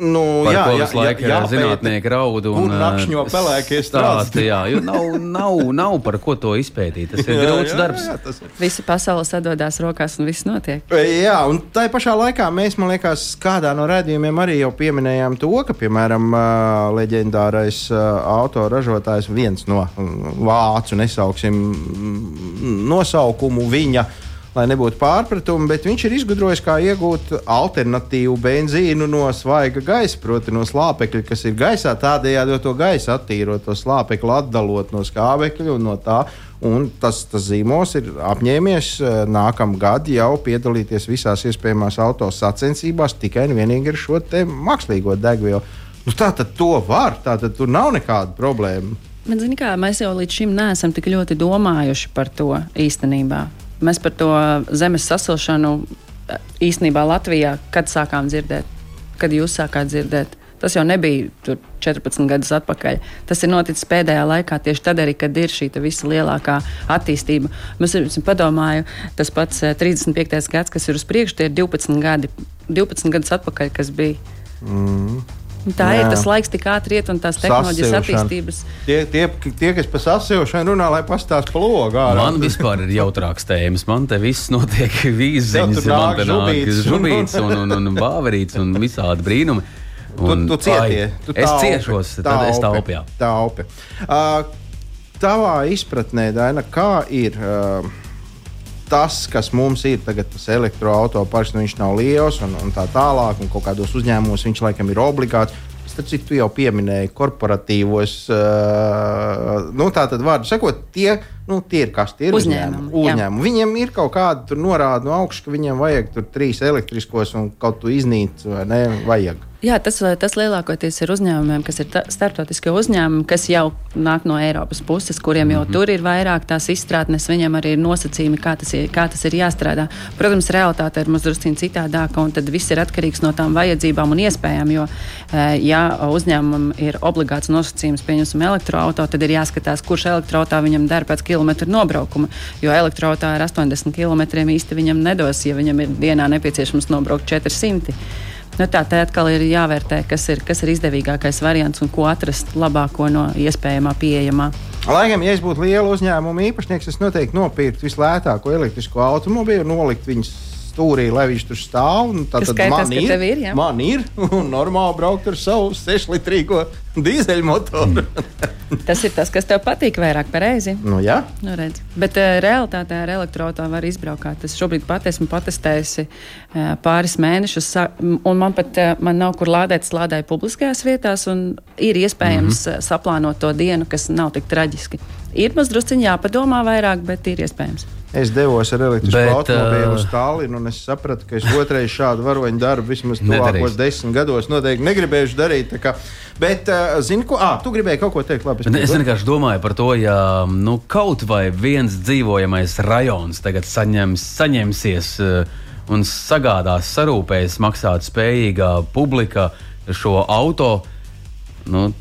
Nu, jā, ko visu laiku ir zinātnieki raud un nakšņo pelēkie stāsti. Jā, jo nav, nav, nav par ko to izpētīt. Tas ir jā, grūts jā, darbs. Jā, tas. Visi pasaule sadodās rokās un viss notiek. Jā, un tā pašā laikā mēs, man liekas, kādā no redzējumiem arī jau pieminējām to, ka, piemēram, leģendārais autoražotājs viens no vācu nesauksim nosaukumu viņa lai nebūtu pārpratumu, bet viņš ir izgudrojis, kā iegūt alternatīvu benzīnu no svaiga gaisa, proti, no slāpekļa, kas ir gaisā, tādējādi to gaisu attīrot, to slāpekli atdalot no skābekļa un no tā. Un tas, tas zīmols ir apņēmies eh, nākamā gada jau piedalīties visās iespējamās autosacensībās tikai un vienīgi ar šo mākslīgo degvielu. Nu, tā tad to var, tā tad tur nav nekāda problēma. Bet, kā, mēs jau līdz šim neesam tik ļoti domājuši par to īstenībā. Mēs par to zemes sasilšanu īstenībā Latvijā, kad sākām dzirdēt, kad jūs sākāt dzirdēt. Tas jau nebija 14 gadus atpakaļ. Tas ir noticis pēdējā laikā, tieši tad, arī, kad ir šī visa lielākā attīstība. Mēs padomājam, tas pats 35. Eh, gads, kas ir uz priekšu, tie ir 12 gadi, 12 gadus atpakaļ, kas bija. Mm. Tā Jā. ir tas laiks, tik ātri iet, un tās tehnoloģijas attīstības. Tie, tie, tie kas par sasilšanu runā, lai pastāstītu par logu. Man vispār ir jautrāks tēmas. Man te viss notiek vīziņas, man te nāk žubīts un, un, un, un *laughs* bāverīts un visādi brīnumi. Un, tu, tu cietie, tu es taupi, ciešos, tad taupi, es taupju. Taupi. Uh, tavā izpratnē, Daina, kā ir? Uh, tas, kas mums ir tagad, tas elektroautorāts, nu, viņš nav liels un, un tā tālāk, un kaut kādos uzņēmumos viņš laikam ir obligāts. Starp citu, tu jau pieminēji korporatīvos, uh, nu, tā tad vārdu sakot, tie, nu, tie ir kas tie ir uzņēmumi. uzņēmumi. Viņiem ir kaut kāda norāde no augšas, ka viņiem vajag tur trīs elektriskos un kaut ko iznīt, vai ne? Vajag. Jā, tas, tas lielākoties ir uzņēmumiem, kas ir starptautiskie uzņēmumi, kas jau nāk no Eiropas puses, kuriem jau mm -hmm. tur ir vairāk tās izstrādnes, viņiem arī ir nosacījumi, kā tas ir, kā tas ir jāstrādā. Protams, realitāte ir mazliet citādāka, un tad viss ir atkarīgs no tām vajadzībām un iespējām. Jo, eh, ja uzņēmumam ir obligāts nosacījums, pieņemsim, elektroautorātu, tad ir jāskatās, kurš elektroautorāts viņam dara pēc kilometra nobraukuma. Jo elektroautorāts ar 80 km īsti viņam nedos, ja viņam ir dienā nepieciešams nobraukt 400 Nu, tā tad atkal ir jāvērtē, kas ir, kas ir izdevīgākais variants un ko atrast labāko no iespējamā pieejamā. Lai gan, ja es būtu liela uzņēmuma īpašnieks, es noteikti nopirktu vislētāko elektrisko automobīlu, nolikt viņus stūrī, lai viņš tur stāv. Tad, tad man, ir, ir, ja? man ir, un normāli braukt ar savu 6 litrīgo dīzeļmotoru. *laughs* tas ir tas, kas tev patīk vairāk, pareizi. Nu, jā, nu, redz. bet uh, realitātē ar elektroautorātu var izbraukt. Es šobrīd pat esmu patestējusi uh, pāris mēnešus, un man pat uh, man nav kur lādēt, lādēju publiskajās vietās, un ir iespējams mm -hmm. saplānot to dienu, kas nav tik traģiski. Ir mazliet jāpadomā vairāk, bet ir iespējams. Es devos ar elektrisko automobīlu uz Tallinu, un es sapratu, ka es otrais šādu varoņu darbu vismaz tuvākos desmit gados noteikti negribēšu darīt. Kā, bet, uh, zini, ko? Ah, tu gribēji kaut ko teikt? Labi, es, es vienkārši domāju par to, ja nu, kaut vai viens dzīvojamais rajons tagad saņems, saņemsies uh, un sagādās, sarūpēs maksāt spējīgā publika šo auto nu,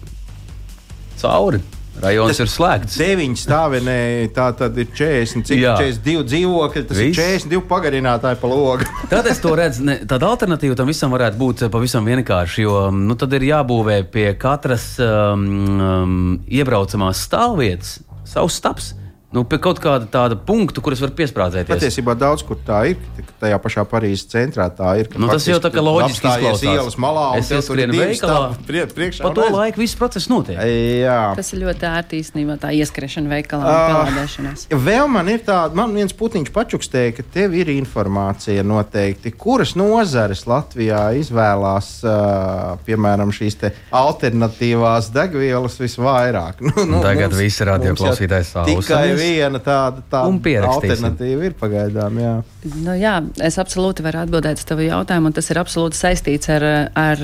cauri. Rajons tas ir slēgts. Deviņi stāvenē, tā tad ir 40, cik, 42 dzīvokļi. Tas Viss. ir 42 pagarinātāji pa logu. *laughs* tad es to redzu, ne, tāda alternatīva tam visam varētu būt pavisam vienkārši. Jo nu, tad ir jābūvē pie katras um, um, iebraucamās stāvvietas savs stāvs nu, pie kaut kāda tāda punkta, kur es varu piesprādzēties. Patiesībā daudz kur tā ir. Tajā pašā Parīzes centrā tā ir. Nu, tas jau tā kā loģiski izklausās. ielas malā un es ieskrienu veikalā. Prie, priekšā, pa to redz. laiku viss process notiek. Jā. Tas ir ļoti ērti īstenībā tā ieskriešana veikalā un uh, pelādēšanās. Vēl man ir tāda, man viens putiņš pačukstēja, ka tev ir informācija noteikti, kuras nozares Latvijā izvēlās, uh, piemēram, šīs alternatīvās degvielas visvairāk. *laughs* Nu, nu, Tagad mums, visi radioklausītājs sāla viena tāda, tāda alternatīva ir pagaidām. Jā. Nu, jā, es absolūti varu atbildēt uz tavu jautājumu, un tas ir absolūti saistīts ar, ar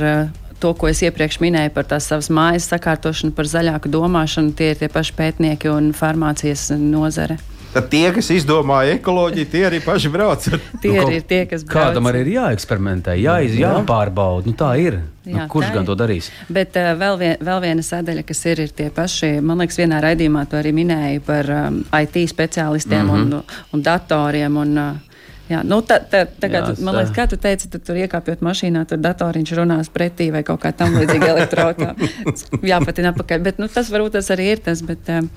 to, ko es iepriekš minēju par tās savas mājas sakārtošanu, par zaļāku domāšanu. Tie ir tie paši pētnieki un farmācijas nozare. Tad tie, kas izdomāja ekoloģiju, tie arī paši brauc. *laughs* Tie Nu, nu, kaut- ir tie, kas brauc. Kādam arī ir jāeksperimentē, jāiz, jāpārbauda. Nu, tā ir. Nu, Jā, kurš tā gan ir. to darīs? Bet uh, vēl, vien, vēl viena sadaļa, kas ir, ir tie paši, man liekas, vienā raidījumā to arī minēja par um, IT speciālistiem mm Mhm. -hmm. un, un datoriem. Un, uh, Jā, nu, tā, tā, kā, Jā, man liekas, kā tu teici, tad tur iekāpjot mašīnā, tur datoriņš runās pretī vai kaut kā tam līdzīga *laughs* elektroautorāta. Jāpatina apakaļ. Bet nu, tas varbūt tas arī ir tas. Bet, um,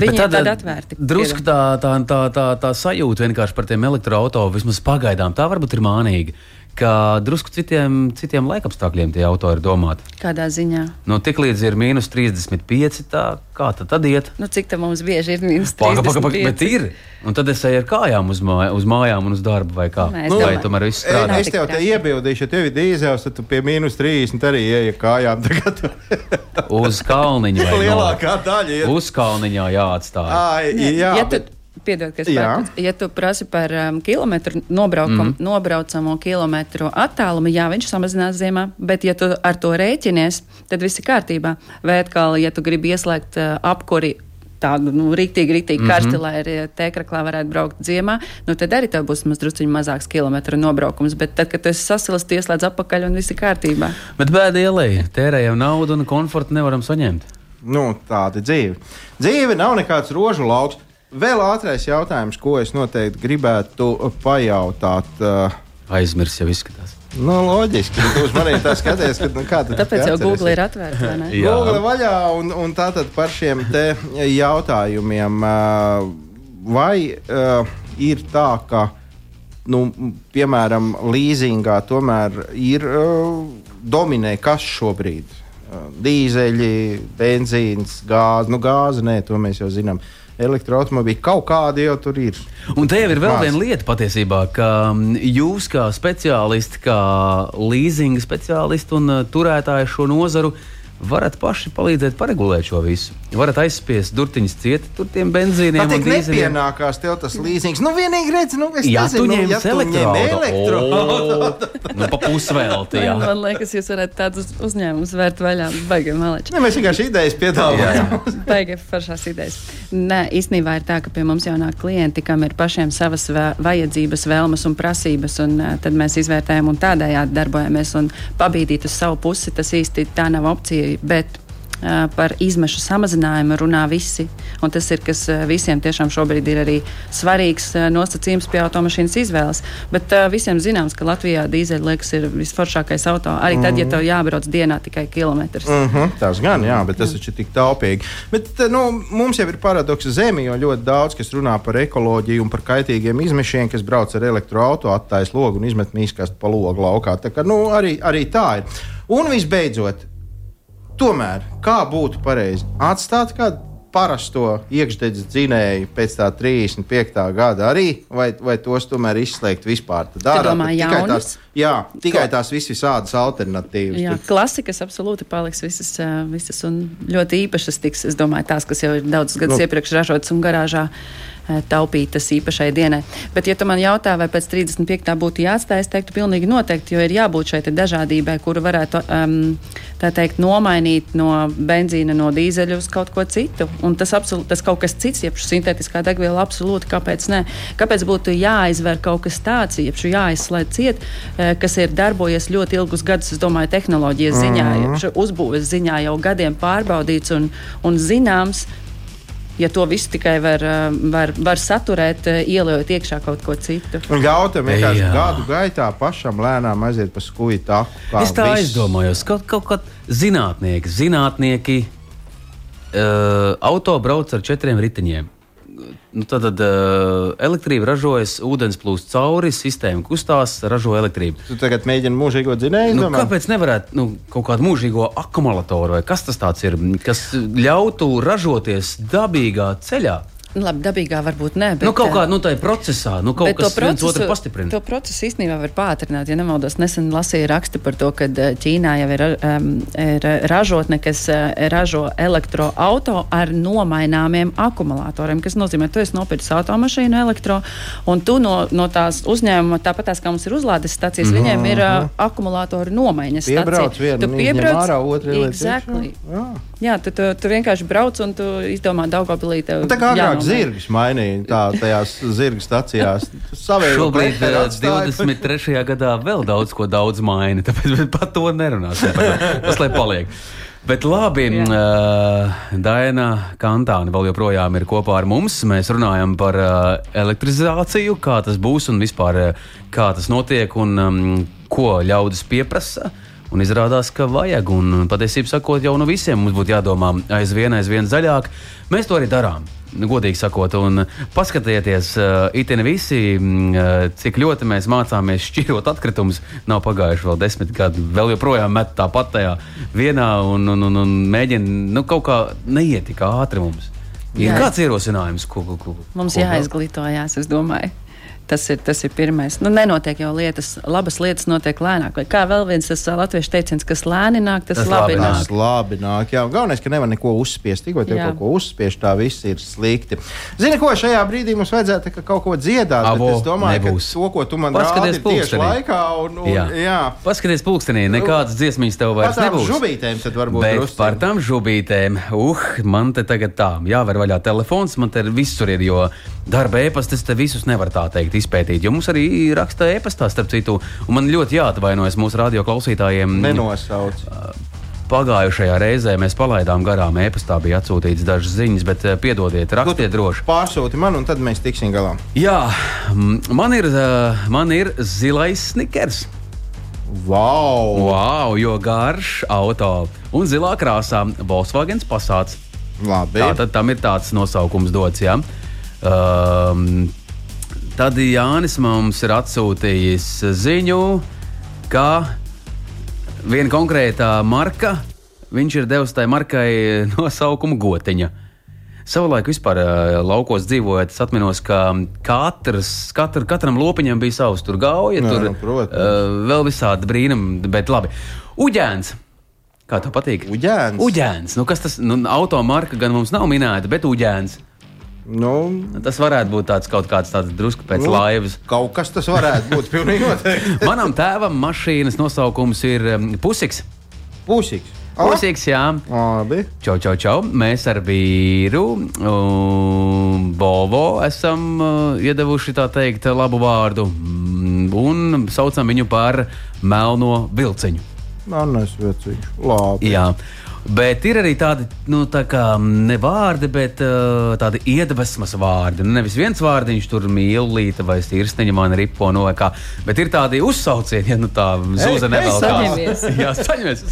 Viņi ir tādi atvērti. Drusku tā, tā, tā, tā, tā sajūta vienkārši par tiem elektroautoriem, vismaz pagaidām, tā varbūt ir mānīga. Ka drusku citiem, citiem laikapstākļiem tie auto ir domāti. Kādā ziņā? Nu, tik līdz ir mīnus 35, tā kā tad, tad iet? Nu, cik tā mums bieži ir mīnus Paga, paga, paga, 35? bet ir. Un tad es eju ar kājām uz, māj, uz mājām un uz darbu vai kā. Nē, es Nu, vai tomēr viss strādā? Es tev te iebildīšu, ja tev ir dīzels, tad tu pie mīnus 30 arī ieej kājām. Tagad Uz kalniņa vai *laughs* lielākā daļa ir. Uz kalniņā jāatstāj. Ai, jā, ja bet, tu, piedod, kas pārkāpts. ja tu prasi par um, kilometru nobraukumu, mm. nobraucamo kilometru attālumu, jā, viņš samazinās ziemā, bet ja tu ar to rēķinies, tad viss ir kārtībā. Vai atkal, ja tu gribi ieslēgt uh, apkuri. Tādu nu, rīktīgi, rīktīgi mm -hmm. karsti, lai arī tēkraklā varētu braukt ziemā. Nu, tad arī tev būs mazliet mazāks kilometru nobraukums. Bet tad, kad tu esi sasilis, ieslēdz apakaļ un viss ir kārtībā. Bet bēda ielai, tērējam naudu un komfortu nevaram saņemt. nu, tāda dzīve. Dzīve nav nekāds rožu lauks. Vēl ātrais jautājums, ko es noteikti gribētu pajautāt. Uh, Aizmirs jau izskatās. Nu, loģiski, ka tu uz mani tā skaties, ka, nu, kā tu Tāpēc jau? Google ir atvērta. vai ne? Jā. Google vaļā un, un tātad par šiem te jautājumiem. ā, Vai uh, ir tā, ka, nu, piemēram, līzingā tomēr ir uh, dominē kas šobrīd? Uh, dīzeļi, benzīns, gāze, nu gāze, nē, to mēs jau zinām. Elektroautomobīļi kaut kādi jau tur ir. Un te jau ir vēl viena lieta patiesībā, ka mm, jūs kā speciālisti, kā leasinga speciālisti un uh, turētāji šo nozaru varat paši palīdzēt paregulēt šo visu. Varat aizspiest durtiņus cieti tur tiem benzīniem Man un dīzeļiem. nepienākās tev tas līzings. Nu, vienīgi redz, nu, es Ja nezinu, tu nu, ja tu ņem elektroautorātu, elektroautorātu. nu, pa pusvēlti, jā. Man liekas, jūs varētu tādus uzņēmumus vērt vaļā. Baigi maleči. Ne, mēs vienkārši idejas piedāvājam. Baigi foršās idejas. Nē, īstenībā ir tā, ka pie mums jau nāk klienti, kam ir pašiem savas vajadzības, vēlmes un prasības, un tad mēs izvērtējam un tādējādi darbojamies. Un pabīdīt uz savu pusi, tas īsti tā nav opcija. Bet, Par izmešu samazinājumu runā visi. un Tas ir kas visiem tiešām šobrīd ir arī svarīgs nosacījums pie automašīnas izvēles. Bet uh, visiem zināms, ka Latvijā dīzeļa liekas ir visforšākais auto. Arī tad, ja tev jābrauc dienā tikai kilometrs. Mm -hmm, tas gan, jā, bet tas taču ir tik taupīgi. Bet nu, mums jau ir paradoks zemi, jo ļoti daudz kas runā par ekoloģiju un par kaitīgiem izmešiem, kas brauc ar elektroautorātu, attājas logu un izmet mīskastu pa logu laukā. Tā kā, nu, arī, arī tā ir. Un visbeidzot, tomēr kā būtu pareizi atstāt kādu parasto iekšdedzes dzinēju pēc tā 35. gada arī, vai, vai tos tomēr izslēgt vispār? Tad ārā, domā tad tikai jaunus? tās, jā, tikai tās visas visādas alternatīvas. Jā, Tur- klasikas absolūti paliks visas, visas un ļoti īpašas tiks. Es domāju, tās, kas jau ir daudzus gadus Nu. iepriekš ražotas un garāžā ā, taupītas īpašai dienai. Bet, ja tu man jautā, vai pēc 35. būtu jāatstāj, es teiktu, pilnīgi noteikti, jo ir jābūt šai dažādībai, kuru varētu um, tā teikt nomainīt no benzīna, no dīzeļa uz kaut ko citu. Un tas, absolūti, tas kaut kas cits, jeb sintētiskā degviela, absolūti, kāpēc ne? Kāpēc būtu jāizver kaut kas tāds, jeb jāizslēdz ciet, eh, kas ir darbojies ļoti ilgus gadus, es domāju, tehnoloģijas ziņā, jeb uzbūves ziņā jau gadiem pārbaudīts un, un zināms. Ja to visu tikai var, eh, var, var saturēt, eh, ieliekot iekšā kaut ko citu. Un ļautam vienkārši Jā. gadu gaitā pašam lēnām aiziet pa skuju taku. kā Es tā viss. aizdomājos, ka kaut kādā zinātnieki, zinātnieki uh, auto brauc ar četriem riteņiem. Nu, tad uh, elektrība ražojas, ūdens plūst cauri, sistēma kustās, ražo elektrību. Tu tagad mēģini mūžīgo dzinēju. Nu, kāpēc nevarētu nu, kaut kādu mūžīgo akumulatoru vai kas tas tāds ir, kas ļautu ražoties dabīgā ceļā? Nu, labi, dabīgā varbūt ne. Bet, Nu, kaut eh, kā nu, tādā procesā, nu, kaut kas viens otru procesu, pastiprina. to procesu īstenībā var pātrināt. Ja nemaldos, nesen lasīju rakstu par to, ka eh, Ķīnā jau ir, um, ir ražotne, kas ražo elektroautorātu ar nomaināmiem akumulatoriem. Tas nozīmē, ka tu esi nopircis automašīnu elektro, un tu no, no tās uzņēmuma, tāpat tās, kā mums ir uzlādes stācijas, mm -hmm. viņiem ir uh, akumulātoru nomaiņas Piebrauc stācija. vienu, Tu izņem piebrauc, ārā, otru exactly. Jā. Tu, tu, tu vienkārši brauc un tu izdomā Daugopilī. tev Nu, Tā kā agrāk zirgus mainīja tā, tajās zirgu stacijās. Šobrīd, 23. gadā, vēl daudz ko daudz maina, tāpēc *laughs* par to nerunāsim. Tas lai paliek. Bet labi, uh, Daina Kantāne vēl joprojām ir kopā ar mums. Mēs runājam par uh, elektrizāciju, kā tas būs un vispār uh, kā tas notiek un um, ko ļaudis pieprasa. Un izrādās, ka vajag, un patiesībā sakot, jau nu visiem mums būtu jādomā aizvien, aizvien zaļāk. Mēs to arī darām godīgi sakot, un paskatieties, uh, itin visi, uh, cik ļoti mēs mācāmies šķirot atkritumus. Nav pagājuši vēl desmit gadi, vēl joprojām met tāpat tajā vienā un, un, un, un mēģina nu, kaut kā neiet tik ātri mums. Ir Jā. kāds ierosinājums, ko, ko, ko mums jāizglītojas, es domāju. Tas ir, tas ir pirmais. Nu, nenotiek jau lietas, labas lietas notiek lēnāk. Vai kā vēl viens tas latviešu teiciens, kas lēni nāk, tas, tas labi nāk. Tas labi nāk. Jā, galvenais, ka nevar neko uzspiest. Tikko tev kaut ko uzspiež, tā viss ir slikti. Zini, ko šajā brīdī mums vajadzētu ka kaut ko dziedāt? Avo, es domāju, nebūs. ka to, ko tu man Paskaties rādi tieši laikā. Un, un, jā. Jā. Paskaties pulkstenī, nekādas dziesmiņas tev vairs nebūs. Žubītēm tad varbūt. Bet drusciņ. par tām žubītēm, uh, man te tagad tā, jāver vaļā telefons, man te visur ir, jo darba ēpastes te visus nevar tā teikt izpētīt. Jo mums arī raksta e-pastā, starp citu, un man ļoti jāatvainojas mūsu radio klausītājiem. Nenosauc. Pagājušajā reizē mēs palaidām garām e-pastā, bija atsūtīts dažas ziņas, bet piedodiet, rakstiet droši. Pārsūti man, un tad mēs tiksim galā. Jā, man ir, man ir zilais snikers. Wow! wow! Jo garš auto un zilā krāsā Volkswagen pasāts. Labi. Tā tad tam ir tāds nosaukums dots. Ja? Um, Tad Jānis mums ir atsūtījis ziņu, ka viena konkrēta marka, viņš ir devis tai markai *laughs* nosaukumu gotiņa. Savulaik vispār laukos dzīvojot, es atceros, ka katrs, katr, katram lopiņam bija savs tur gauja, Nē, tur nu, protams. vēl visādi brīnumi, bet labi. Uģēns! Kā tev patīk? Uģēns. Uģēns. Nu, kas tas? Nu, automarka gan mums nav minēta, bet uģēns. Nu, tas varētu būt tāds kaut kāds tāds drusku pēc nu, laivas. Kaut kas tas varētu būt. *laughs* Manam tēvam mašīnas nosaukums ir Pusiks. Pusiks. Pusīgs, jā. Labi. Čau, čau, čau. Mēs ar vīru um, Bovo esam uh, iedevuši tā teikt labu vārdu mm, un saucam viņu par melno vilciņu. Melnais vilciņš. Labi. Jā. Bet ir arī tādi, nu, tā kā ne vārdi, bet uh, tādi iedvesmas vārdi. Nu, nevis viens vārdiņš, tur mīlīte vai sirsniņa man ripo no kā, bet ir tādi uzsaucieni, ja nu tā zūza nevēl kā. Jā, saņemies.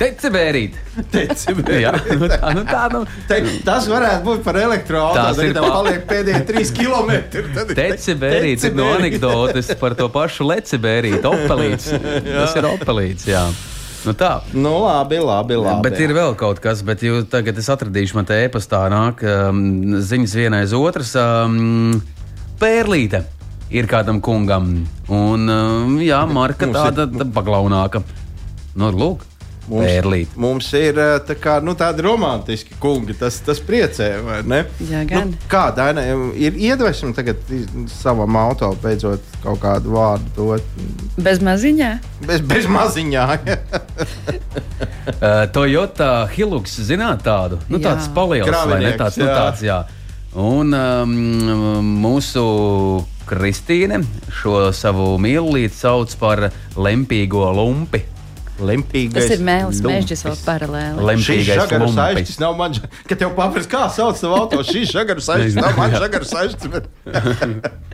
Decibērīt. Decibērīt. *laughs* Jā, nu tā, nu tā, nu. Te, tas varētu būt par elektroautorātu. Tas ir pa... paliek pēdējie trīs kilometri. Decibērīt ir no anekdotes par to pašu lecibērīt, opelīts. *laughs* Tas ir opelīts, jā. Nu tā. Nu, labi, labi, labi. Bet ir vēl kaut kas, bet tagad es atradīšu, man te e-pastā nāk um, ziņas vienai aiz otras. Um, pērlīte ir kādam kungam. Un, um, jā, marka tāda tā paglaunāka. Nu, lūk. Mums, Pērlīt. mums ir tā kā, nu, tādi romantiski kungi. Tas, tas priecē, vai ne? Jā, gan. Nu, kā Daina ir iedvesma tagad savam auto beidzot kaut kādu vārdu dot? Bez maziņā. Bez, bez maziņā. *laughs* uh, *laughs* Toyota Hilux, zināt tādu? Nu, jā. tāds palielināts, vai ne? Tāds, nu, tāds, jā. Un um, mūsu Kristīne šo savu mīlīti sauc par lempīgo lumpi. Lempīgais. Tas ir mēlis, mēģis vēl paralēli. Lempīgais žagaru saistis nav man, ka tev papras, kā sauc savu auto, šīs žagaru saistis nav man žagaru saistis. Bet... *laughs*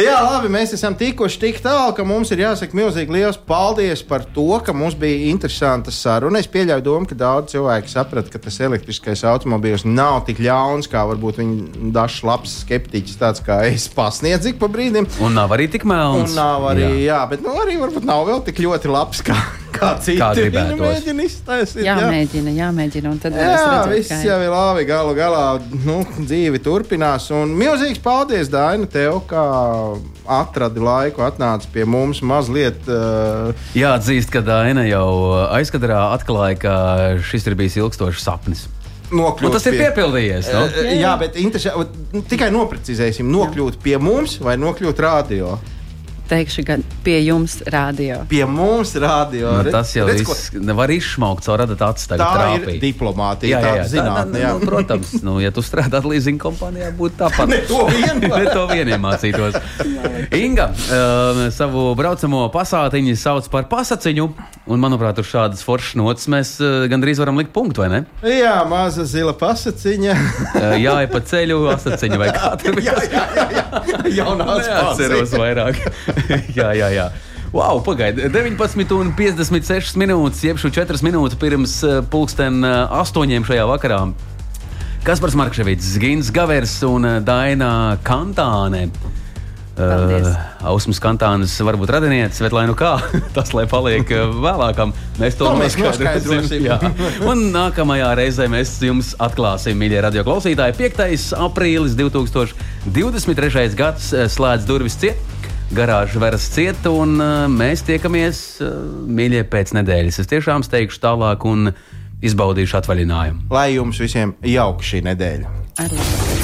Jā, labi, mēs esam tikuši tik tālu, ka mums ir jāsaka milzīgi liels paldies par to, ka mums bija interesanta saruna. Es pieļauju domu, ka daudz cilvēku saprata, ka tas elektriskais automobīls nav tik ļauns, kā varbūt viņi dažs labs skeptiķis, tāds kā es pasniedzu pa brīdim. Un nav arī tik melns. Un nav arī, jā, jā bet nu, arī varbūt nav vēl tik ļoti labs. Kā *laughs* kā citi kā mēģina iztaisīt. Jā, jā. mēģina, jāmēģina. Tad jā, redzēt, viss jau ir labi. Galu galā nu, dzīve turpinās. Un milzīgs paldies, Daina, tev, kā atradi laiku, atnāci pie mums mazliet. Uh... Jāatzīst, ka Daina jau aizkadrā atklāja, ka šis ir bijis ilgstošs sapnis. Nokļūt tas ir pie... piepildījies. No? Uh, jā, bet tikai noprecizēsim, nokļūt pie mums vai nokļūt radio. Teikšu, gan pie jums rādio. Pie mums rādio. Nu, tas jau redz, viss ko... var izšmaukt caur radatas acis. Tā trāpīt. ir diplomātija, jā, jā, jā. zinātne. Jā. Nu, protams, nu, ja tu strādā leasing kompānijā, būtu tāpat. *laughs* ne to vien, *laughs* ne to vien iemācītos. Inga uh, savu braucamo pasātiņu sauc par pasaciņu, un manuprāt, uz šādas foršas nots mēs uh, gandrīz varam likt punktu, vai ne? Jā, maza zila pasaciņa. uh, *laughs* jā, pa ceļu asaciņu vai kā tur bija. jā, jā, jā, jā. jaunās *laughs* Neatceros vairāk. *laughs* jā, jā, jā. Wow, pagaidiet, 19,56 minūtes, jeb 4 minūtes pirms uh, pulksten uh, 8 šajā vakarā. Kaspars Markevits, Gins Gavers un Daina Kantāne. Uh, Ausmas kantānas varbūt radinieces, bet lai nu kā, *laughs* tas lai paliek vēlākam. Mēs to noskaidrosim. Un nākamajā reizē mēs jums atklāsim, mīļie radio klausītāji, 5. aprīlis 2023. gads slēdz durvis ciet. Garāža veras cieta, un uh, mēs tiekamies, uh, mīļie, pēc nedēļas. Es tiešām steigšu tālāk un izbaudīšu atvaļinājumu. Lai jums visiem jauka šī nedēļa! Arī.